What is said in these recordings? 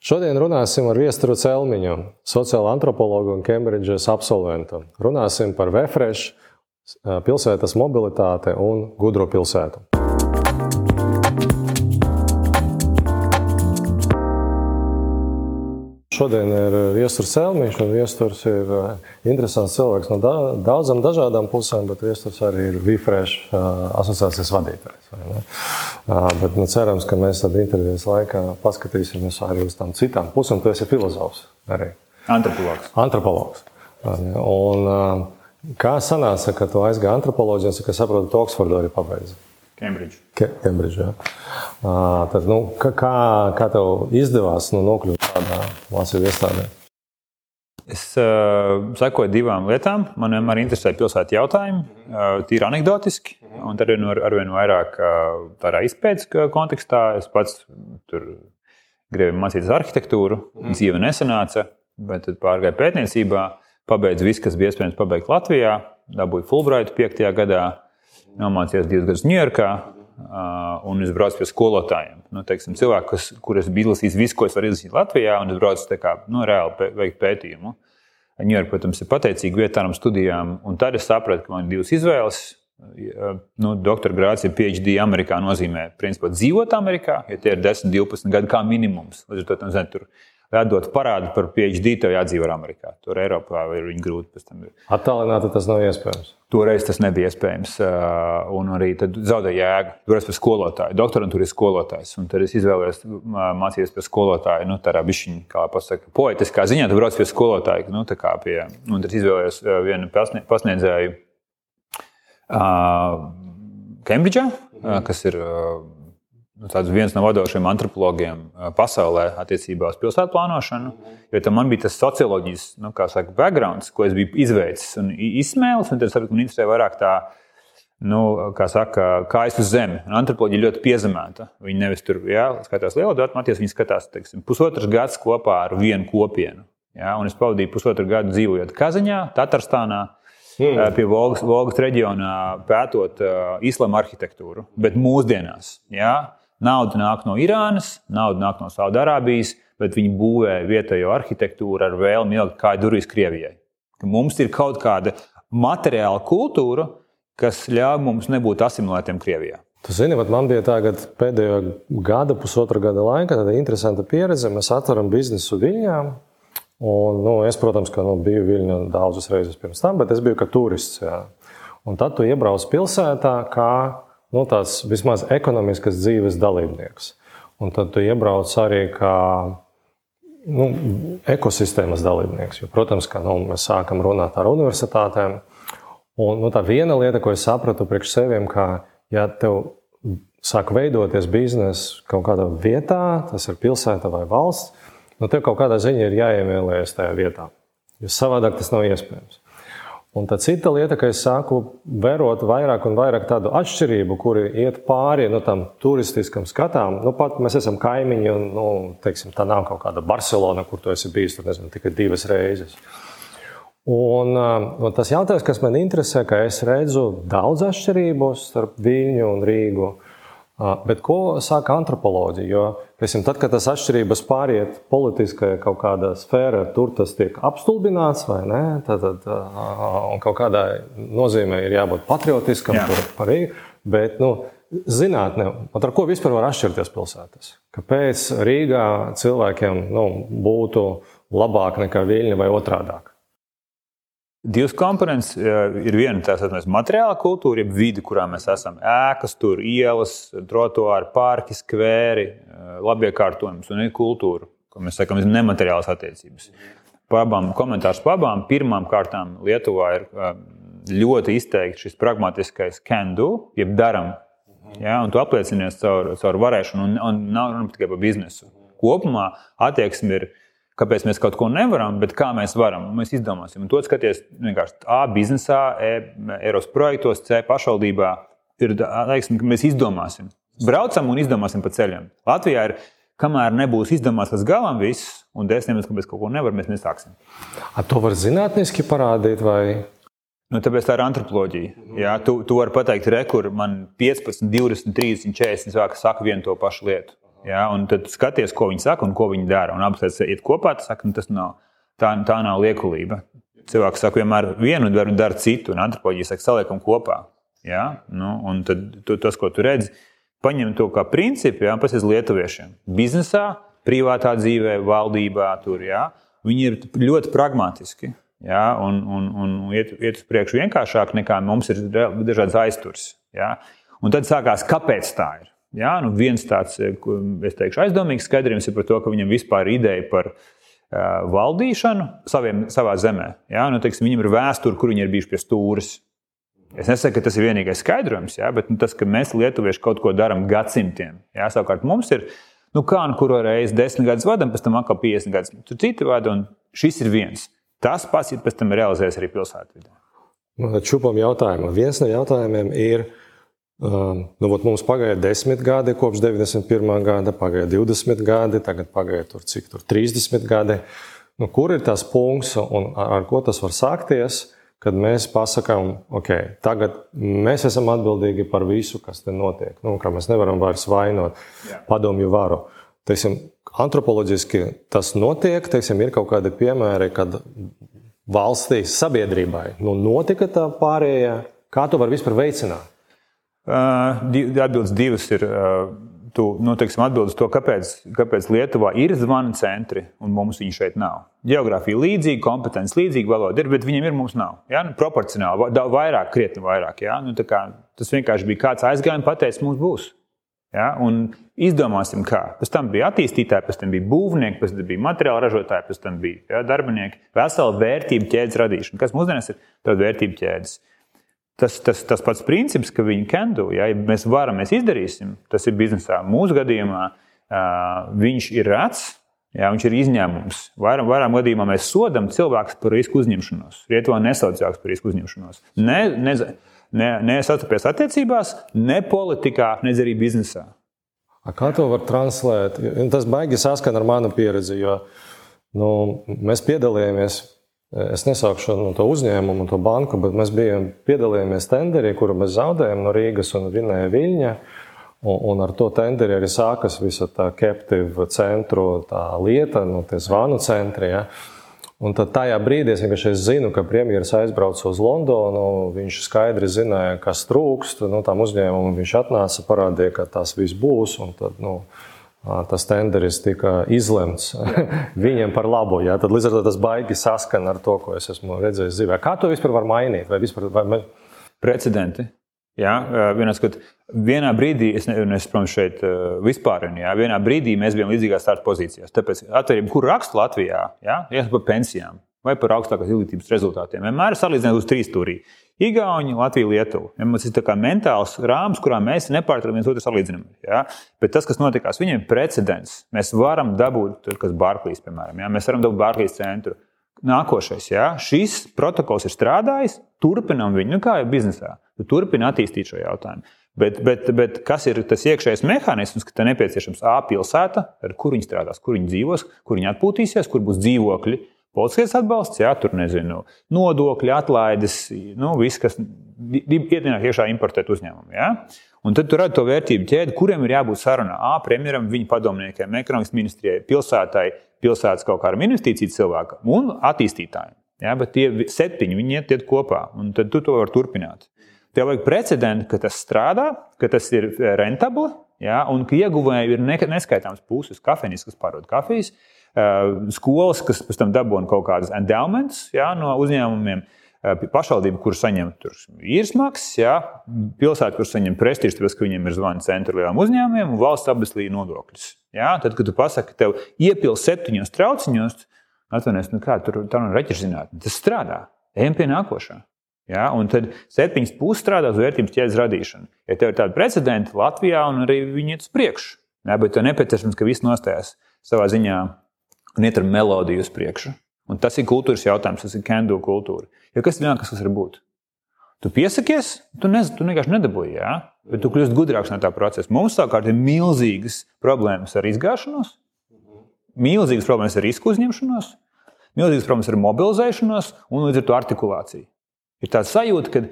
Šodien runāsim ar Viesturu Celmiņu, sociālo antropologu un Cambridge's absolventu. Runāsim par Vefresh, pilsētas mobilitāte un gudro pilsētu. Šodien ir Viestures Celmiņš, un Viestures ir interesants cilvēks no daudzām dažādām pusēm, bet Viestures arī ir Vifresh asociācijas vadītājs. Bet nu, cerams, ka mēs tad intervijas laikā paskatīsimies arī uz tām citām pusēm. Tu esi filozofs arī. Antropologs. Antropologs. Un, kā sanāca, ka tu aizgāji antropoloģiju, un, cik es saprotu, tu Oksfordu arī pabeidzi? Cambridge. Cambridge jā. Tad, nu, kā, kā tev izdevās nu, nokļūt tādā mācību iestādē? Es uh, sekoju divām lietām. Man vienmēr interesē pilsētu jautājumi, uh, tīri anekdotiski. Un tad ar, arvien vairāk uh, tādā izpētes kontekstā es pats tur gribēju mācīties arhitektūru. Dzīve nesanāca, bet tad pārgāju pētniecībā, pabeidzu visu, kas bija iespējams pabeigt Latvijā, dabūju Fulbrightu 5. gadā nomācījos divus gadus Ņujorkā. Un es braucu pie skolotājiem. Nu, teiksim, cilvēki, kas, kurus bija izlasījis visu, ko es varu izlasīt Latvijā, un es braucu kā, nu, reāli veikt pētījumu. Ņujorka, protams, ir pateicīga vietām studijām, un tad es sapratu, ka man ir divas izvēles. Nu, doktora grāts ir PhD Amerikā nozīmē, principā, dzīvot Amerikā, ja tie ir 10, 12 gadi kā minimums. Līdz ar to, zin, tur Jādod parādu par PhD, tev jādzīvo Amerikā. Tur Eiropā ir viņa grūti. Attālināti tas nav iespējams. Toreiz tas nebija iespējams. Un arī zaudēja jēga. Tur es biju skolotājs, doktorantūra ir skolotājs. Un tad es izvēlējos mācīties pie skolotāja. Nu, tādā bišķiņa, kā pasaka, poetiskā ziņā, tu brauc pie skolotāja. Nu, pie, un tad izvēlējos vienu pasniedzēju Kembridžā, kas ir nu, viens no vadošajiem antropologiem pasaulē attiecībā uz pilsētu plānošanu. Jo tam man bija tas socioloģijas nu, saka, background, ko es biju izveicis un izsmēlis. Un tad sapratu, man interesē vairāk tā. Nu, kā saka, kājas uz zemi. Antropoloģija ļoti piezemēta. Viņi nevis tur jā, skatās lielu datu matiem, viņi skatās teiksim, pusotras gadus kopā ar vienu kopienu. Jā, un es pavadīju pusotru gadu dzīvojot Kazaņā, Tatārstānā, mm. pie Volgas, Volgas reģionā, pētot uh, islāma arhitektūru. Bet mūsdienās, jā, Nauda nāk no Irānas, nauda nāk no Saudārābijas, bet viņi būvē vietējo arhitektūru ar vēlmi ielikt kāju durvis Krievijai. Ka mums ir kaut kāda materiāla kultūra, kas ļauj mums nebūt asimilētiem Krievijā. Tu zini, man bija ka pēdējo gada, pusotra gada laikā tāda interesanta pieredze. Mēs atveram biznesu Viņā. Un, nu, es, protams, ka, nu, biju Viļņā daudzas reizes pirms tam, bet es biju kā turists. Jā. Un tad tu iebrauc pilsētā, kā nu, tāds vismaz ekonomiskas dzīves dalībnieks. Un tad tu iebrauc arī kā nu, ekosistēmas dalībnieks. Jo, protams, ka nu, mēs sākam runāt ar universitātēm. Un, nu, tā viena lieta, ko es sapratu priekš seviem, ka, ja tev sāk veidoties biznesa kaut kādā vietā, tas ir pilsēta vai valsts, nu, tev kaut kādā ziņā ir jāiemīlējas tajā vietā. Jo savādāk tas nav iespējams. Un tā cita lieta, ka es sāku vērot vairāk un vairāk tādu atšķirību, kuri iet pāri nu, tam turistiskam skatām. Nu, pat mēs esam kaimiņi, un nu, teiksim, tā nav kaut kāda Barcelona, kur tu esi bijis tur, nezinu, tikai divas reizes. Un, un tas jautājums, kas man interesē, ka es redzu daudz atšķirību starp Viņu un Rīgu. Bet ko saka antropoloģija? Jo, piesim, tad, kad tas atšķirības pāriet politiskajā kaut kādā sfērā, tur tas tiek apstulbināts vai nē, tad, tad un kaut kādā nozīmē ir jābūt patriotiskam Jā. par, Rīgu. Bet, nu, zinātnē, ar ko vispār var atšķirties pilsētas? Kāpēc Rīgā cilvēkiem nu, būtu labāk nekā Viļņa vai otrādāk? Divas komponentes ir viena tā saucamā materiāla kultūra, jeb vide, kurā mēs esam. Ēkas, tur ielas, trotuāri, parki, skvēri, labiekārtojums un ir kultūra, ko mēs sakām, ir nemateriālas attiecības. Pabām, komentārs pabām pirmām kārtām Lietuvā ir ļoti izteikti šis pragmatiskais can do, jeb daram. Ja, un tu apliecinies caur, caur varēšanu, un, un nav runa tikai par biznesu. Kopumā attieksme ir kāpēc mēs kaut ko nevaram, bet kā mēs varam. Mēs izdomāsim. Un to skaties vienkārši A biznesā, E Eiropas projektos, C pašvaldībā. Ir teiksim, ka mēs izdomāsim. Braucam un izdomāsim pa ceļiem. Latvijā ir, kamēr nebūs izdomāts līdz galam viss, un desmit, kāpēc kaut ko nevar, mēs nesāksim. A to var zinātniski parādīt, vai Nu, tāpēc tā ir antropoloģija. Jā, tu, tu vari pateikt, re, kur man 15, 20, 30, 40 cilvēki saka vienu to pašu lietu. Ja? Un tad skaties, ko viņi saka un ko viņi dara. Un abas lietas iet kopā, tas, saka, nu, tas nav, tā, tā nav liekulība. Cilvēks saka, vienmēr vienu dara, dara citu, un antropoloģija saka, saliekam kopā. Ja? Nu, un tad tu, tas, ko tu redzi, paņem to kā principu, ja? pasies lietuviešiem. Biznesā, privātā dzīvē, valdībā, tur, ja? viņi ir ļoti pragmatiski. Ja, un, un, un iet, iet uz priekšu vienkāršāk nekā mums ir dažādas aizturs. Ja. Un tad sākās, kāpēc tā ir. Ja, nu viens tāds, teikšu, aizdomīgs skaidrojums ir par to, ka viņam vispār ir ideja par uh, valdīšanu saviem, savā zemē. Ja, nu, teiksim, viņam ir vēsture, kur viņi ir bijuši pie stūres. Es nesaku, ka tas ir vienīgais skaidrojums, ja, bet nu, tas, ka mēs lietuvieši kaut ko darām gadsimtiem. Ja, savukārt mums ir, nu kā nu kuru reizi desmit gadus vadām, pēc tam atkal 50 gadus. Tur citi vada, un šis ir viens. Tas pats ir pēc tam realizējies arī pilsētvidē. Nu, čupam jautājumu. Viens no jautājumiem ir, nu, mums pagāja 10 gadi kopš 91. gada, pagāja 20 gadi, tagad pagāja tur cik tur 30 gadi. Nu, kur ir tas punkts un ar, ko tas var sākties? Kad mēs pasakām, ok, tagad mēs esam atbildīgi par visu, kas te notiek. Nu, mēs nevaram vairs vainot padomju varu. Teiksim, antropoloģiski tas notiek. Teiksim, ir kaut kādi piemēri, kad valstī, sabiedrībai nu, notika tā pārējā. Kā to var vispār veicināt? Atbildes divas ir. Tu nu, teiksim, atbild uz to, kāpēc, kāpēc Lietuvā ir zvana centri un mums viņi šeit nav. Geogrāfija līdzīga, kompetence līdzīga, valoda ir, bet viņiem ir, mums nav. Ja? Nu, proporcionāli, vairāk, krietni vairāk. Ja? Nu, kā, tas vienkārši bija kāds aizgājums, pateicis, mums būs. Ja? Un izdomāsim, kā. Pēc tam bija attīstītāji, pēc tam bija būvnieki, pēc tam bija materiāla ražotāji, pēc tam bija ja, darbinieki. Vesela vērtību ķēdes radīšana. Kas mūsdienās ir tāda vērtību ķēdes? Tas, tas, tas pats princips, ka viņi can do, ja, ja mēs varam, mēs izdarīsim, tas ir biznesā. Mūsu gadījumā uh, viņš ir rēts, jā, viņš ir izņēmums. Vairāk, vairāk gadījumā mēs sodam cilvēku par risku uzņemšanos. Rietuvā nesauc cilvēku par risku uzņemšanos. Ne, ne, ne, ne sastapies attiecībās, ne politikā, ne arī biznesā. Kā to var translēt? Tas baigi saskan ar manu pieredzi, jo nu, mēs piedalījāmies. Es nesaukšu no to uzņēmumu, to banku, bet mēs bijām piedalījāmies tenderī, kuru mēs zaudējām no Rīgas un Vinēja Viļņa. Un, un ar to tenderi arī sākas visa tā captive centru tā lieta, no nu, tie zvanu centri. Ja. Un tad tajā brīdī es vienkārši zinu, ka premjerministrs aizbrauca uz Londonu. Viņš skaidri zināja, kas trūkst. Nu, tam uzņēmumam viņš atnāca, parādīja, ka tas viss būs. Tad, nu, tas tenderis tika izlemts viņiem par labu. Jā. Tad līdz ar to tas baigi saskan ar to, ko es esmu redzējis dzīvē. Kā to vispār var mainīt? Vai vispār, vai... Precedenti. Ja, vienā, skat, vienā brīdī, es protams, šeit vispār, ja, vienā brīdī mēs bijām līdzīgās starta pozīcijās. Tāpēc, atcerieties, kur rakstu Latvijā, ja, ja par pensijām vai par augstākās izglītības rezultātiem, vienmēr salīdzināt uz trīs stūrī. Igauni, Latvija, Lietuva. Ja mums ir tā kā mentāls rāms, kurā mēs nepārtraukti viens otru salīdzinām. Ja? Bet tas, kas notikās, viņiem ir precedents. Mēs varam dabūt, kas Barklīs, piemēram, ja? mēs varam dabūt Barklīs centru. Nākošais, ja? šis protokols ir strādājis, turpinām viņu, nu kā jau biznesā. Tu turpini attīstīt šo jautājumu. Bet, bet, bet kas ir tas iekšējais mehānisms, ka te nepieciešams A pilsēta, ar kur viņi strādās, kur viņi dzīvos, kur viņi atpūtīsies, kur būs dzīvokļi, policijas atbalsts, jā, tur nezinu, nodokļi, atlaides, nu, viss, kas ienāk iekšā importēt uzņēmumu. Jā. Un tad tur redz to vērtību ķēdi, kuriem ir jābūt sarunā. A, premjeram, viņa padomniekiem, ekonomikas ministrijai, pilsētai, pilsētas kaut kādam investīciju cilvēkam un attīstītājiem. Ja, bet tie septiņi viņi iet, iet kopā, un tad tu to vari turpināt. Tev vajag precedentu, ka tas strādā, ka tas ir eh, rentabli, ja, un ka ieguvēji ir neskaitāms puses, kafejnīcas, kas pārdod kafijas, eh, skolas, kas pēc tam dabūna kaut kādas endowments ja, no uzņēmumiem. Eh, pašvaldība, kur saņem īres maksas, ja, pilsēta, kur saņem prestižu, tāpēc, ka viņiem ir zvani centra lielām uzņēmumiem, un valsts apbeslīja nodokļus. Ja. Tad, kad tu pasaki, ka tev iepils septiņos trauciņos, Atvainojiet, nu kā tur tā nav reķeša zinātne. Tas strādā. Ejam pie nākošā. Ja? Un tad septiņas puses strādā uz vērtības ķēdes radīšanu. Ja tev ir tāda precedenta Latvijā, un arī viņi iet uz priekšu, ja? bet tev nepieciešams, ka viss nostājas savā ziņā un iet ar melodiju uz priekšu. Un tas ir kultūras jautājums, tas ir kendo kultūra. Jo kas ir vienkārši, kas var būt? Tu piesakies, tu, nez, tu vienkārši nedabūji, ja? bet tu kļūsi gudrāks no tā procesa. Mums savukārt ir milzīgas problēmas ar izgāšanos, milzīgas problēmas ar risku uzņemšanos, milzīgas problēmas ar mobilizēšanos un līdz ar to artikulāciju. Ir tāds sajūta, ka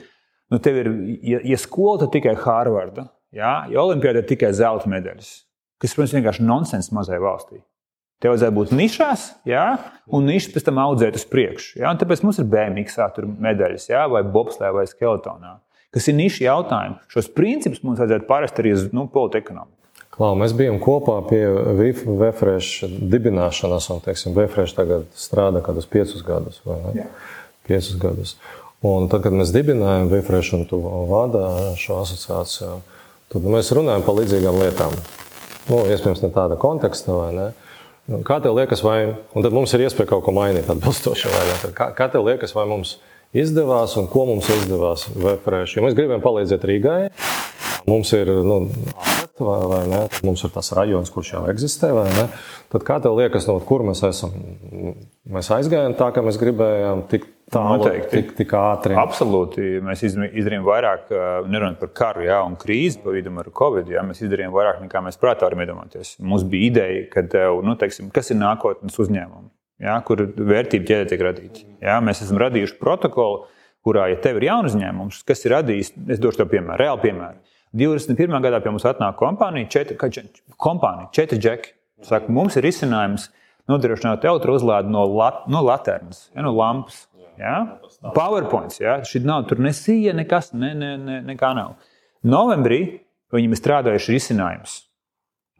nu, tev ir, ja, ja skola, tikai Hārvarda, ja, ja Olimpijāda ir tikai zelta medaļas. kas, protams, vienkārši nonsens mazai valstī. Tev vajadzēja būt nišās, jā, un nišas pēc tam audzēt uz priekšu. Jā, tāpēc mums ir BMX, tur medaļas, jā, vai bobslēgā, vai skeletonā. Kas ir niša jautājumi. Šos principus mums vajadzētu pārvest arī uz nu, politiku. Klau, mēs bijām kopā pie Vefresh dibināšanas, un Vefresh tagad strādā kādus piecus gadus. Piecus gadus. Un tad, kad mēs dibinājām Vefresh un tu vada šo asociāciju, tad mēs runājam par līdzīgām lietām. Nu, iespējams, ne tāda konteksta vai ne. Nu, kā tev liekas, vai mums ir iespēja kaut ko mainīt atbilstoši, vai ne? Kā, kā tev liekas, vai mums izdevās un ko mums izdevās Vefresh? Jo mēs gribam palīdzēt Rīgai. Mums ir nu, vai, vai ne? Mums ir tas rajons, kurš jau eksistē. Tad kā tev liekas, no kur mēs esam? Mēs aizgājām tā, kā mēs gribējām, tik tālu, Noteikti. tik, tik ātri. Absolūti. Mēs izdarījām vairāk, nerunājot par karu jā, un krīzi pa vidu ar Covid. Jā, mēs izdarījām vairāk nekā mēs prātā varam iedomāties. Mums bija ideja, ka, nu, teiksim, kas ir nākotnes uzņēmumi, jā, kur vērtība ķēde tiek radīta. Jā, mēs esam radījuši protokolu, kurā, ja tev ir jauns uzņēmums, kas ir radījis, es došu tev piemēru, reāli piemēru 21. gadā pie mums atnāk kompānija, četri, kompānija, četri džeki. Saka, mums ir izcinājums nodrošināt elektrouzlādi no, lat, no laternas, ja, no lampas. Ja? PowerPoint. Ja? Šī nav tur nesija, nekas, ne, ne, ne, nekā nav. Novembrī viņam ir strādājuši risinājums.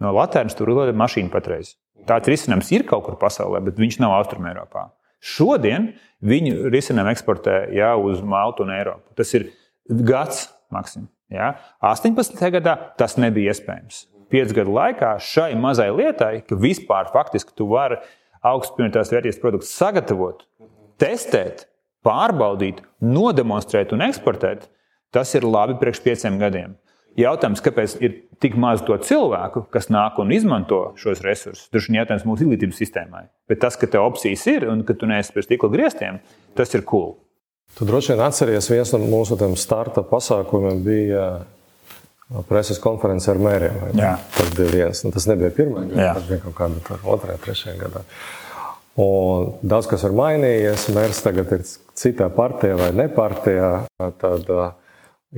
No laternas tur ir mašīna patreiz. Tāds risinājums ir kaut kur pasaulē, bet viņš nav Austrumēropā. Šodien viņu risinājumu eksportē jau uz Maltu un Eiropu. Tas ir gads maksimums. Ja? 18. gadā tas nebija iespējams. Piecu gadu laikā šai mazai lietai, ka vispār faktiski tu vari augstspējas vērtības produktus sagatavot, testēt, pārbaudīt, nodemonstrēt un eksportēt, tas ir labi priekš pieciem gadiem. Jautājums, kāpēc ir tik maz to cilvēku, kas nāk un izmanto šos resursus, tas ir jautājums mūsu izglītības sistēmai. Bet tas, ka tev opcijas ir un ka tu neesi pie stikla griestiem, tas ir cool. Tu droši vien atceries, viens no mūsu starta pasākumiem bija preses konference ar mēriem. Tas bija viens. Nu, tas nebija pirmā gada, tas bija kaut kāda otrā, trešā gadā. Un daudz kas ir mainījies. Mērs tagad ir citā partijā vai nepartijā. Tad uh,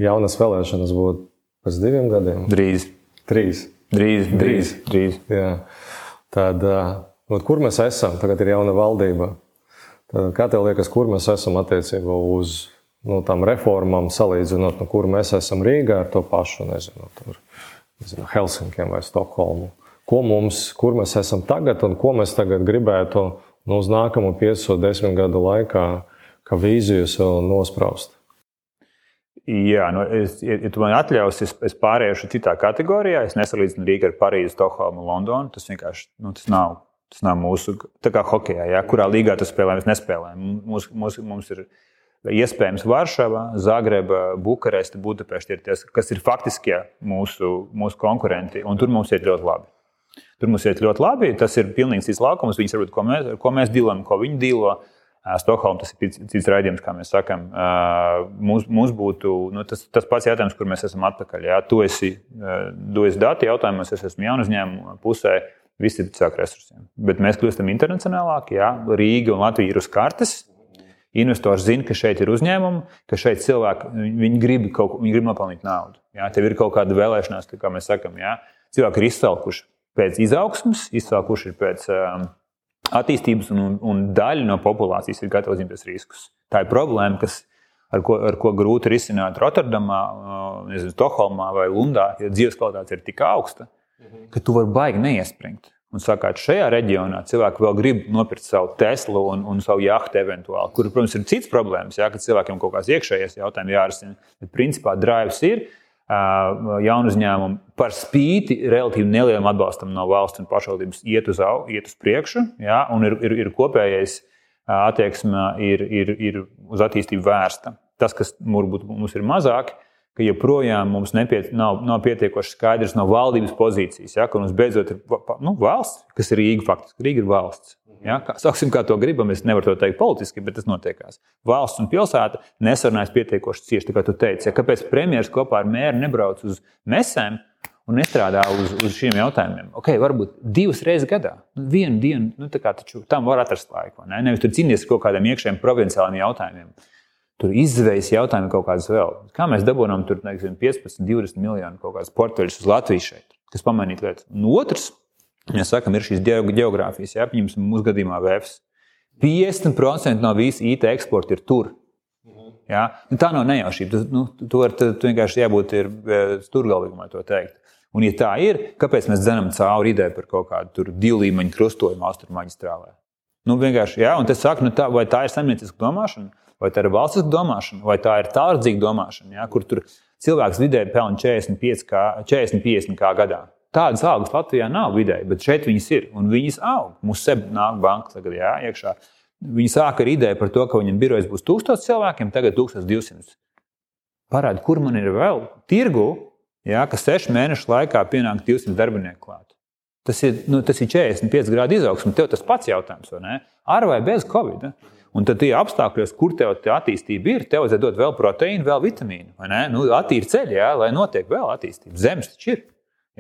jaunas vēlēšanas būtu pēc diviem gadiem. Drīz. Trīs. Drīz, drīz. drīz. Jā. Tad, uh, kur mēs esam? Tagad ir jauna valdība. Kā tev liekas, kur mēs esam attiecībā uz nu, tām reformām, salīdzinot, nu, kur mēs esam Rīgā ar to pašu, nezinu, tur, nezinu Helsinkiem vai Stokholmu? Ko mums, kur mēs esam tagad un ko mēs tagad gribētu nu, uz nākamo 5, 10 gadu laikā, kā vīziju sev nospraust? Jā, nu, es, ja tu man atļausi, es, es pāriešu citā kategorijā. Es nesalīdzinu Rīgā ar Parīzi, Stokholmu, Londonu. Tas vienkārši nu, tas nav Tas nav mūsu, tā kā hokeja, ja, kurā līgā tu spēlē, mēs nespēlējam. Mums, mums, mums ir iespējams Varšava, Zagreba, Bukareste, Budapešta, kas ir faktiskie mūsu, mūsu konkurenti, un tur mums iet ļoti labi. Tur mums iet ļoti labi. Tas ir pilnīgi cits laukums. Viņi saprot, ko mēs, ko mēs dilojam, ko viņi dilo. Stokholma tas ir cits raidījums, kā mēs sakām. Mums, mums būtu nu, tas, tas pats jautājums, kur mēs esam atpakaļ. Jā. Tu esi, esi dati jautājumos, es esmu jaunu uzņēmumu pusē Visi ir cilvēku resursiem. Bet mēs kļūstam internacionālāki. Jā, Rīga un Latvija ir uz kartes. Investors zina, ka šeit ir uzņēmumi, ka šeit cilvēki viņi grib, kaut, viņi grib nopelnīt naudu. Jā, tev ir kaut kāda vēlēšanās, kā mēs sakām. Jā. Cilvēki ir izsalkuši pēc izaugsmas, izsalkuši pēc um, attīstības, un, un daļa no populācijas ir gatava uzņemties riskus. Tā ir problēma, kas, ar, ko, ar ko grūti risināt Rotterdamā, uh, Stokholmā vai Lundā, ja dzīves kvalitāte ir tik augsta ka tu vari baigi neiespringt. Un sakāt, šajā reģionā cilvēki vēl grib nopirkt savu Teslu un, un savu jahtu, eventuāli, kur, protams, ir cits problēmas, jā, ka cilvēkiem kaut kāds iekšējais jautājums jārisina. Bet, principā, drives ir jaunu uzņēmumu par spīti relatīvi nelielam atbalstam no valsts un pašvaldības iet uz, iet uz priekšu, jā, un ir, ir, ir kopējais attieksme ir, ir, ir uz attīstību vērsta. Tas, kas mums ir mazāk, ir ka joprojām mums nepiet, nav, nav pietiekoši skaidrs no valdības pozīcijas. Ja, ka mums beidzot ir nu, valsts, kas ir Rīga faktiski. Rīga ir valsts. Ja, kā, sauksim, kā to gribam, es nevaru to teikt politiski, bet tas notiekās. Valsts un pilsēta nesarunājas pietiekoši cieši. Kā tu teici, ja, kāpēc premjerministrs kopā ar mēru nebrauc uz mesēm un nestrādā uz, uz šiem jautājumiem? Okay, varbūt divas reizes gadā, nu, vienu dienu, nu, taču tam var atrast laiku. Ne? Nevis tur cīnīties ar kaut kādiem iekšējiem provinciāliem jautājumiem tur izvēles jautājumi kaut kādas vēl. Kā mēs dabūjām tur, nezinu, 15, 20 miljonu kaut kādas portfeļus uz Latviju šeit? kas pamainītu lietas. Un otrs, mēs sakām, ir šīs geogrāfijas, ja pieņemsim mūsu gadījumā VFS. 50% no visa IT eksporta ir tur. Ja? Nu, tā nav nejaušība. Nu, tu, var, tu, tu vienkārši jābūt e, stūrgalvīgam, lai to teikt. Un, ja tā ir, kāpēc mēs dzenam cauri ideju par kaut kādu divu līmeņu krustojumu austrummaģistrālē? Nu, vienkārši, jā, un tas saka, nu, tā, vai tā ir saimnieciska domāšana, vai tā ir valstiska domāšana, vai tā ir tālredzīga domāšana, jā, kur cilvēks vidēji pelna 45, kā, 40, 50 kā gadā. Tādas algas Latvijā nav vidēji, bet šeit viņas ir un viņas aug. Mums seb nāk banka tagad jā, iekšā. Viņi sāka ar ideju par to, ka viņam birojas būs 1000 cilvēkiem, tagad 1200. Parādi, kur man ir vēl tirgu, jā, ka sešu mēnešu laikā pienāk 200 darbinieku klāt. Tas ir, nu, tas ir 45 grādu izaugsme. Tev tas pats jautājums, vai ne? Ar vai bez Covid? Ne? Un tad, tie apstākļos, kur tev tā attīstība ir, tev vajadzētu dot vēl proteīnu, vēl vitamīnu. Nu, attīri ceļi, jā, lai notiek vēl attīstība. Zemes taču ir.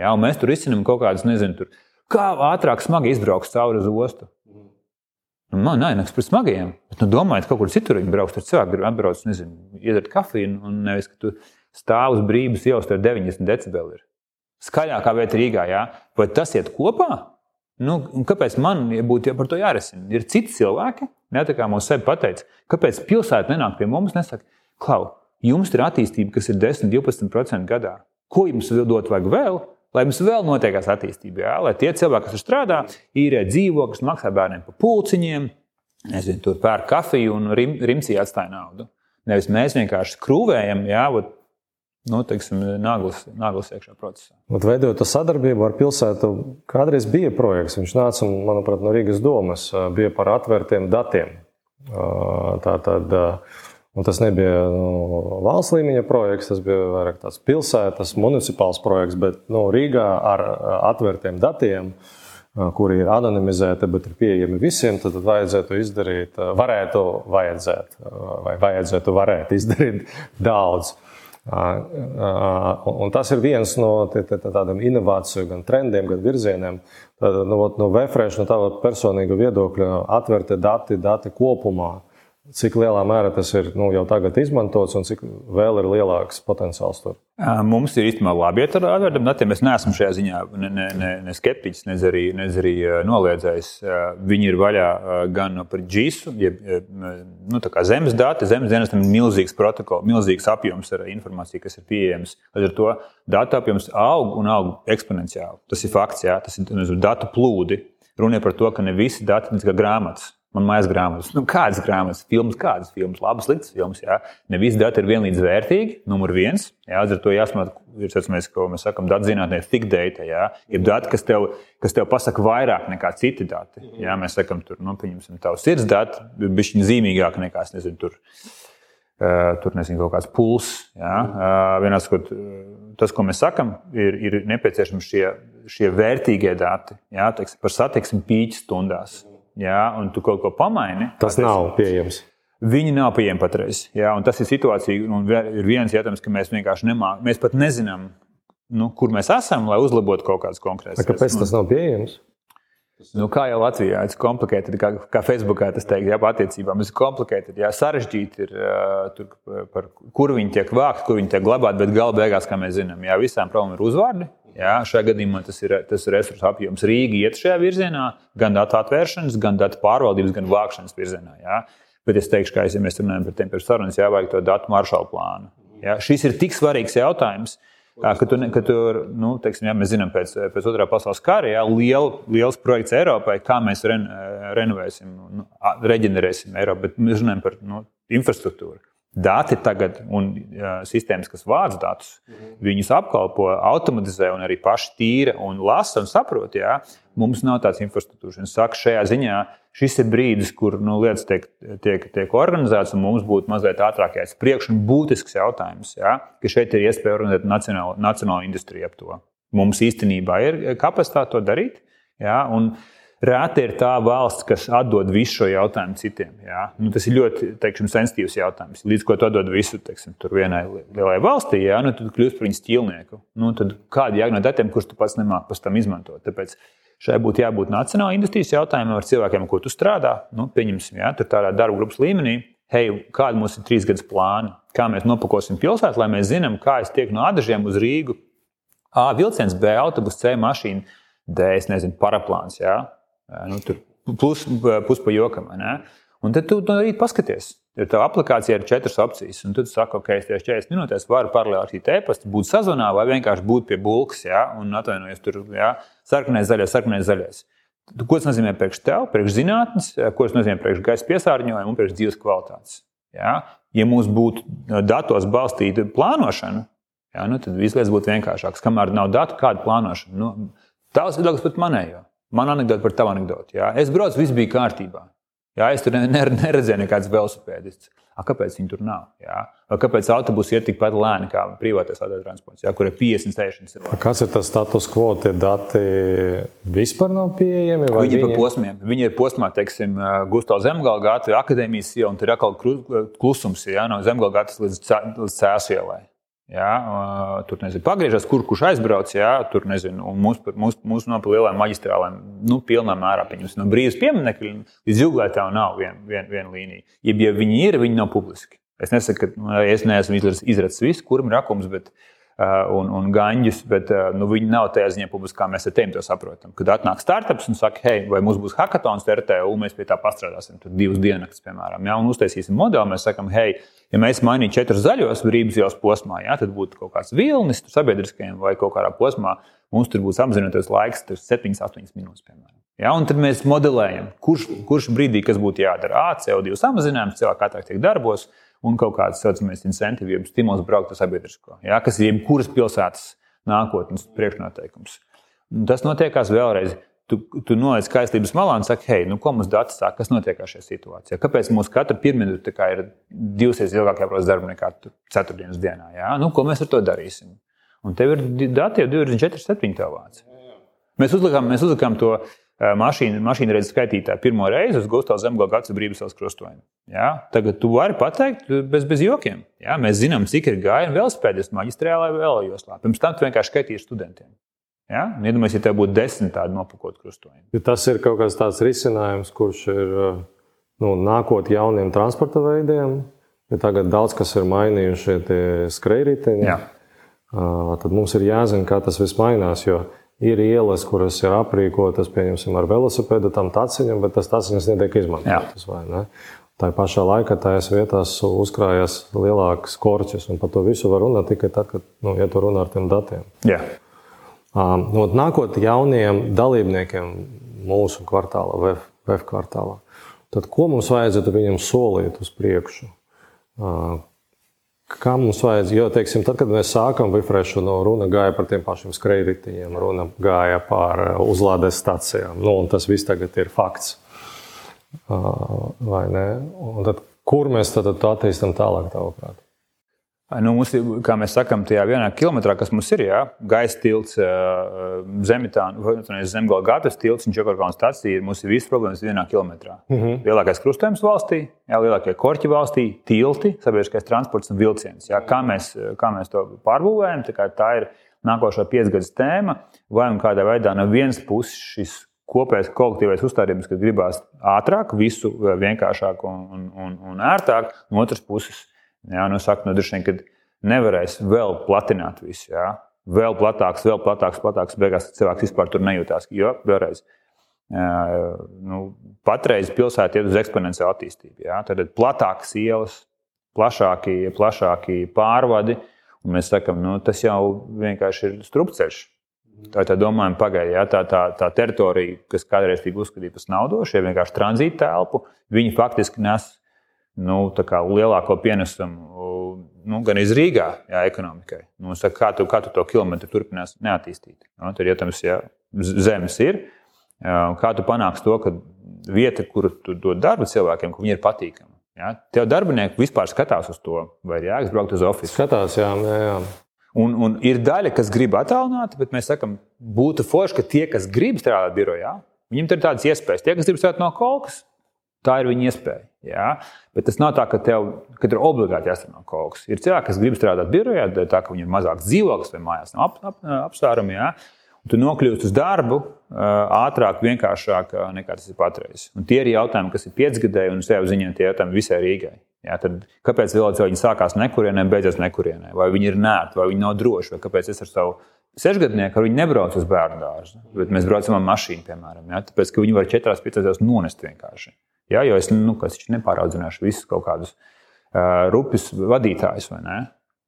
Un mēs tur izcinām kaut kādas, nezinu, tur, kā ātrāk smagi izbraukt cauri uz ostu. Nu, man nākas par smagiem. Bet, nu, domājiet, kaut kur citur viņi brauks. Tur cilvēki grib atbraukt, nezinu, iedzert kafiju, un nevis, ka tu stāv uz brīvības ielas, tur 90 decibeli ir. Skaļākā vieta Rīgā, jā. Vai tas iet kopā? Nu, kāpēc man būtu par to jārisina? Ir citi cilvēki, ne, tā kā mums sevi pateica, kāpēc pilsēta nenāk pie mums nesaka, klau, jums ir attīstība, kas ir 10, 12% gadā. Ko jums dot vajag vēl? lai mums vēl notiekās attīstība, jā, lai tie cilvēki, kas strādā, īrē dzīvokļus, maksā bērniem par pulciņiem, nezinu, tur pērk kafiju un rim, rimcī atstāja naudu. Nevis mēs vienkārši skrūvējam, jā, vat, nu, teiksim, naglas, naglas iekšā procesā. Bet veidojot sadarbību ar pilsētu, kādreiz bija projekts, viņš nāca, manuprāt, no Rīgas domas, bija par atvērtiem datiem. Tā tad Un tas nebija nu, valsts līmeņa projekts, tas bija vairāk tāds pilsētas, municipāls projekts, bet nu, Rīgā ar atvērtiem datiem, kuri ir anonimizēti, bet ir pieejami visiem, tad vajadzētu izdarīt, varētu, vajadzēt, vai vajadzētu varēt izdarīt daudz. Un tas ir viens no tādiem inovāciju, gan trendiem, gan virzieniem. Tad, no, nu, no VFRēša, no tā personīga viedokļa, atvērti dati, dati kopumā Cik lielā mērā tas ir nu, jau tagad izmantots un cik vēl ir lielāks potenciāls tur? Mums ir īstenībā labi iet ar atvērtiem datiem. Es neesmu šajā ziņā ne, ne, ne, ne skeptiķis, ne arī, ne arī noliedzējis. Viņi ir vaļā gan par GISu, jeb nu, zemes dati. Zemes dienestam ir milzīgs protokols, milzīgs apjoms ar informāciju, kas ir pieejams. Līdz ar to datu apjoms aug un aug eksponenciāli. Tas ir fakts, jā, tas ir nezinu, datu plūdi. Runa ir par to, ka ne visi dati ir kā grāmatas. Man mājas grāmatas, nu, kādas grāmatas, filmas, kādas filmas, labas, sliktas filmas. Jā. Ne visi dati ir vienlīdz vērtīgi. Numur viens, jā, ar to jāsmāt, ir tas, ko mēs sakām, datu zinātnē, thick data. Jā. Ir dati, kas tev, kas tev pasaka vairāk nekā citi dati. Jā, mēs sakām, tur, nu, pieņemsim, tavu sirds dati, ir bišķiņ zīmīgāk nekā, es nezinu, tur. Uh, tur nezinu, kaut kāds pulss. Uh, vienās, ko, tas, ko mēs sakām, ir, ir nepieciešami šie, šie vērtīgie dati jā, teiksim, par satiksmi pīķi stundās jā, un tu kaut ko pamaini. Tas nav pieejams. Viņi nav pieejami patreiz. Jā, tas ir situācija, un ir viens jautājums, ka mēs vienkārši nemākam. Mēs pat nezinām, nu, kur mēs esam, lai uzlabotu kaut kādas konkrētas lietas. Kāpēc tas nav pieejams? Nu, kā jau Latvijā ir komplicēti, kā, kā Facebookā tas teikt, jā, attiecībām ir komplicēti, jā, sarežģīti ir, tur, par kur viņi tiek vākti, kur viņi tiek glabāti, bet gala beigās, kā mēs zinām, jā, visām problēmām ir uzvārdi. Jā, šajā gadījumā tas ir, tas ir resursu apjoms. Rīga iet šajā virzienā, gan datu atvēršanas, gan datu pārvaldības, gan vākšanas virzienā. Jā. Bet es teikšu, ka, ja mēs runājam par tiem sarunas, jāvajag to datu maršalu plānu. Jā. Šis ir tik svarīgs jautājums, ka, tu, ka tu, nu, teiksim, jā, mēs zinām, pēc, pēc otrā pasaules kara, jā, liel, liels projekts Eiropai, kā mēs ren, renovēsim, nu, reģenerēsim Eiropu, bet mēs runājam par nu, infrastruktūru. Dati tagad un sistēmas, kas vāc datus, -hmm. viņus apkalpo, automatizē un arī paši tīra un lasa un saprot. Jā. Mums nav tādas infrastruktūras. Es saku, šajā ziņā šis ir brīdis, kur nu, lietas tiek, tiek, tiek organizētas, un mums būtu mazliet ātrāk jāiet priekš. Un būtisks jautājums, jā, ka šeit ir iespēja organizēt nacionālo, nacionālo industriju ap to. Mums īstenībā ir kapacitāte to darīt. Jā, un, uh, Rēta ir tā valsts, kas atdod visu šo jautājumu citiem. Jā. Nu, tas ir ļoti teiksim, sensitīvs jautājums. Līdz ko tu atdod visu teiksim, vienai lielai valstī, jā, nu, tad kļūst par viņas ķīlnieku. Nu, jāgūt no datiem, kurus tu pats nemāki pēc tam izmantot? Tāpēc šai būtu jābūt nacionālajai industrijas jautājumam ar cilvēkiem, ko tu strādā. Nu, pieņemsim, jā, tur tādā darba grupas līmenī. Hei, kāda mums ir trīs gadus plāna? Kā mēs nopakosim pilsētu, lai mēs zinām, kā es tieku no Adažiem uz Rīgu A vilciens, B autobus, C mašīna, D es nezinu, paraplāns. Jā? Nu, tur plus, plus pa jokam. Un tad tu no rīta paskaties. Ir tā aplikācija ar četras opcijas, un tu saki, ka es tieši 40 minūtēs varu paralēli ar e-pastu, būt sazvanā vai vienkārši būt pie bulkas, ja, un atvainojies tur, ja, sarkanais, zaļais, sarkanais, zaļais. Ko tas nozīmē priekš tev, priekš zinātnes, ko tas nozīmē priekš gaisa piesārņojuma un priekš dzīves kvalitātes? Ja, ja mums būtu datos balstīta plānošana, ja, nu, tad viss lietas būtu vienkāršākas. Kamēr nav datu, kāda plānošana? Nu, Tavs viedoklis pat manējo. Man anekdote par tavu anekdoti. Ja. Es braucu, viss bija kārtībā. Jā, es tur neredzēju nekādus velosipēdistus. Kāpēc viņi tur nav? Jā? Vai kāpēc autobusi ir tikpat lēni kā privātais autotransports, jā, kur ir 50 sēžamās cilvēki? Kas ir tas status quo? Tie dati vispār nav pieejami? Viņi, viņi ir pa posmiem. Viņi ir posmā, teiksim, Gustavs Zemgala gāta, akadēmijas iela, un tur ir atkal klusums jā, no Zemgala gātas līdz, līdz Cēsu Jā, tur nezinu, pagriežas, kur kurš aizbrauc. Jā, tur nezinu, mūsu mūs, mūs no lielām maģistrālēm, nu, pilnā mērā pieņemsim. No brīvas pieminiekļa līdz jūglētā nav viena vien, vien līnija. Ja, ja viņi ir, viņi nav publiski. Es nesaku, ka nu, es neesmu izracis visu, kuram ir rakums, bet, uh, un, un gaņģus, bet uh, nu, viņi nav tajā ziņā publiski, kā mēs ar tiem to saprotam. Kad atnāk startups un saka, hei, vai mums būs hackathons RTU, mēs pie tā pastrādāsim, tur divas dienas, piemēram, ja, un uztaisīsim modeli, mēs sakam, hei, Ja mēs mainītu četrus zaļos brīvības ielas posmā, jā, tad būtu kaut kāds vilnis sabiedriskajam vai kaut kādā posmā. Mums tur būs apzināties laiks, 7, 8 minūtes. Piemēram. Ja, un tad mēs modelējam, kurš, kurš brīdī kas būtu jādara. A, CO2 samazinājums, cilvēks ātrāk tiek darbos, un kaut kāds saucamais incentīvs, jeb stimuls braukt uz sabiedrisko. Ja, kas ir jebkuras pilsētas nākotnes priekšnoteikums. Un tas notiekās vēlreiz tu, tu noliec skaistības malā un saki, hei, nu, ko mums dati saka, kas notiek šajā situācijā? Kāpēc mums katra pirmdiena ir divreiz ilgāk jāprot darbu nekā ceturtdienas dienā? Jā? Nu, ko mēs ar to darīsim? Un tev ir dati jau 24, 7 tev Mēs uzlikām, mēs uzlikām to mašīnu, mašīnu reizes skaitītāju pirmo reizi uz Gustavs Zemgala gads brīvības ielas krustojumu. Ja? Tagad tu vari pateikt bez, bez jokiem. Ja? Mēs zinām, cik ir gājienu velospēdistu maģistrālā vai vēl joslā. Pirms tam tu vienkārši skaitīji studentiem. Ja? Iedomājieties, ja tev būtu desmit tādi nopakoti krustojumi. Ja tas ir kaut kāds tāds risinājums, kurš ir nu, nākot jauniem transporta veidiem. Ja tagad daudz kas ir mainījušies skrejriteņi, tad mums ir jāzina, kā tas viss mainās. Jo ir ielas, kuras ir aprīkotas ar velosipēdu, tam taciņam, bet tas taciņas netiek izmantotas. Tā pašā laikā tajās vietās uzkrājas lielākas korķis, un par to visu var runāt tikai tad, kad nu, ja tu runā ar tiem datiem. Jā. No, nākot jauniem dalībniekiem mūsu kvartālā, VF, VF kvartālā, tad ko mums vajadzētu viņam solīt uz priekšu? Kā mums vajadzētu, jo, teiksim, tad, kad mēs sākam refrešu, no runa gāja par tiem pašiem skrejritiņiem, runa gāja par uzlādes stācijām, nu, tas viss tagad ir fakts. Vai ne? Un tad, kur mēs tad attīstam tālāk, tavuprāt? Nu, mums kā mēs sakām, tajā vienā kilometrā, kas mums ir, jā, gaisa tilts, zemetāna, zemgala gātas tilts un čekarkāna stācija. Mums ir visas problēmas vienā kilometrā. Mm -hmm. Lielākais krustojums valstī, jā, lielākie korķi valstī, tilti, sabiedriskais transports un vilciens. Jā, kā, mēs, kā mēs to pārbūvējam, tā, tā ir nākošā piecgadus tēma. Vai un kādā veidā no vienas puses šis kopējais kolektīvais uzstādījums, ka gribās ātrāk, visu vienkāršāk un, un, un ērtāk, no otras puses Jā, nu, saka, nu, droši vien, ka nevarēs vēl platināt visu. Jā. Vēl platāks, vēl platāks, platāks. Beigās cilvēks vispār tur nejūtās. Jo vēlreiz, nu, patreiz pilsēta iet uz eksponenciālu attīstību. Jā. Tad ir platākas ielas, plašāki, plašāki pārvadi. Un mēs sakām, nu, tas jau vienkārši ir strupceļš. Tā ir tā domājuma pagaidi. Ja? Tā, tā, tā teritorija, kas kādreiz tika uzskatīta par naudošu, ir vienkārši tranzīta telpu. Viņi faktiski nes nu, lielāko pienesumu nu, gan iz Rīgā, jā, ekonomikai. Nu, saka, kā, tu, kā tu to kilometru turpinās neattīstīt? Nu, tad, ja tam zemes ir, kā tu panāksi to, ka vieta, kur tu dod darbu cilvēkiem, ka viņi ir patīkami. Ja? Tev darbinieki vispār skatās uz to, vai ir jāizbraukt uz oficiālu. Skatās, jā, jā. jā. Un, un ir daļa, kas grib attālināt, bet mēs sakām, būtu forši, ka tie, kas grib strādāt birojā, viņiem ir tādas iespējas. Tie, kas grib strādāt no kaut kas, Tā ir viņa iespēja. Jā? Bet tas nav tā, ka tev ka ir obligāti jāstrādā kaut kas. Ir cilvēki, kas grib strādāt birojā, tā ka viņiem ir mazāks dzīvoklis vai mājās nav ap, ap, apsvērumi. Jā? Tu nokļūsi uz darbu ātrāk, vienkāršāk nekā tas ir patreiz. Un tie ir jautājumi, kas ir piecgadēji, un sev ziņā tie jautājumi visai Rīgai. Jā, tad kāpēc cilvēki sākās nekurienē, beidzas nekurienē? Vai viņi ir nērti, vai viņi nav droši, vai kāpēc es ar savu sešgadnieki ar viņu nebrauc uz bērnu dārzu, bet mēs braucam ar mašīnu, piemēram. Ja? Tāpēc, ka viņi var četrās, piecās nonest vienkārši. Ja? Jo es nu, nepāraudzināšu visus kaut kādus uh, rupjus vadītājus.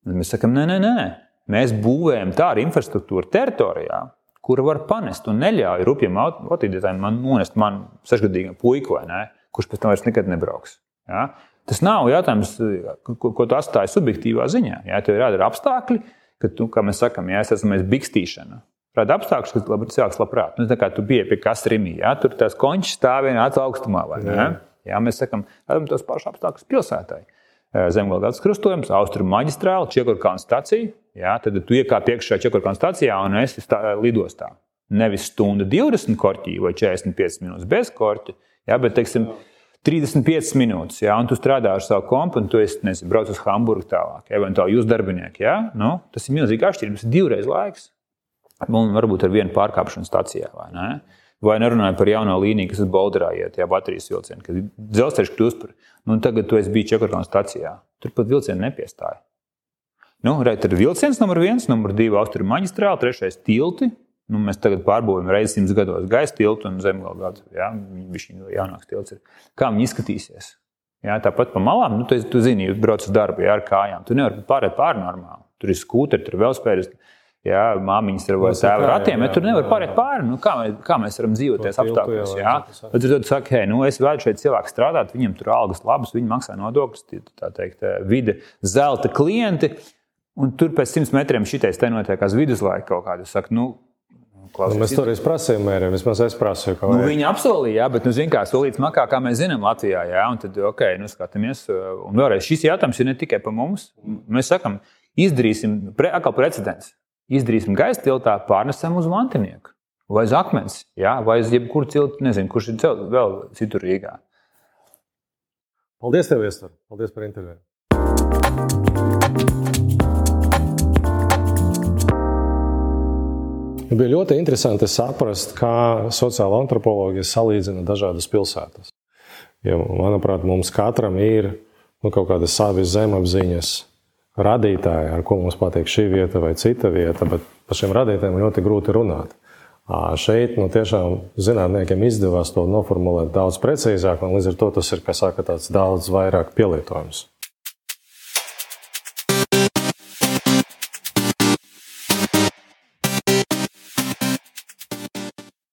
Mēs sakām, nē, nē, nē. Mēs būvējam tādu infrastruktūru teritorijā, kura var panest un neļauj rupjiem autodītājiem man nonest man sešgadīgam puiku, kurš pēc tam vairs nekad nebrauks. Ja? Tas nav jautājums, ko, ko tu atstāji subjektīvā ziņā. Ja? Tev ir jādara apstākļi, ka tu, kā mēs sakām, ja es esmu bikstīšana. Rada apstākļus, kas labi, cilvēks labprāt. Nu, tā kā tu biji pie kasrīmī, ja? tur tās končas stāv vienā augstumā. Ja? Ja? Mēs sakām, radām tos pašus apstākļus pilsētai. Zemgājas krustojums, austrumu maģistrāle, Čekurkāna stacija. Ja? Tad tu iekāp iekšā Čekurkāna stacijā un esi lidostā. Nevis stunda 20 korķī vai 45 minūtes bez korķa, ja? bet, teiksim, Jā 35 minūtes, ja, un tu strādā ar savu kompu, un tu esi, nezinu, brauc uz Hamburgu tālāk, eventuāli jūs darbinieki. Ja, nu, tas ir milzīgi atšķirības, divreiz laiks. Un varbūt ar vienu pārkāpšanu stācijā. Vai, ne? vai nerunāju par jauno līniju, kas ir Bolderā, iet, ja baterijas vilcienu, kad dzelzceļš kļūst par, nu, tagad tu esi bijis Čekurkāna stācijā. Tur pat vilcienu nepiestāja. Nu, Reit, ir vilciens numur viens, numur divi austrumu maģistrāli, trešais tilti, Nu, mēs tagad pārbūvējam reizes simts gados gaisa tiltu un zemgālu. Ja? Viņš ir jaunāks tilts. Kā viņi izskatīsies? Jā, tāpat pa malām, nu, tu, tu zini, jūs braucat uz darbu jā, ar kājām. Tu nevari pārēt pāri normāli. Tur ir skūteri, tur ir velospēdas. Jā, māmiņas ir vai tēva ratiem, bet tur nevar pārēt pāri. Nu, kā, kā mēs varam dzīvot tajos apstākļos? Jā, tad tu saki, hei, nu, es vēlu šeit cilvēku strādāt, viņiem tur algas labas, viņi maksā nodokļus, tā teikt, vide, zelta klienti. Un tur pēc simts metriem šitais te notiekās viduslaika kaut kāda. Es saku, nu, Klausies, nu, mēs toreiz prasījām mēriem, vismaz es prasīju. Nu, viņi apsolīja, jā, bet, nu, zin, kā solīts makā, kā mēs zinām, Latvijā. Jā, un tad, ok, nu, skatāmies. Un vēlreiz šis jautājums ir ne tikai par mums. Mēs sakām, izdarīsim, pre, atkal precedents. Izdarīsim gaisa tiltā, pārnesam uz mantinieku. Vai uz akmens, jā, vai uz jebkuru ciltu, nezinu, kurš ir celt vēl citur Rīgā. Paldies, tev, Iestor! Paldies par interviju! Bija ļoti interesanti saprast, kā sociāla antropoloģija salīdzina dažādas pilsētas. Jo, manuprāt, mums katram ir nu, kaut kāda savi zemapziņas radītāji, ar ko mums patīk šī vieta vai cita vieta, bet par šiem radītājiem ļoti grūti runāt. Šeit nu, tiešām zinātniekiem izdevās to noformulēt daudz precīzāk, un līdz ar to tas ir saka, daudz vairāk pielietojams.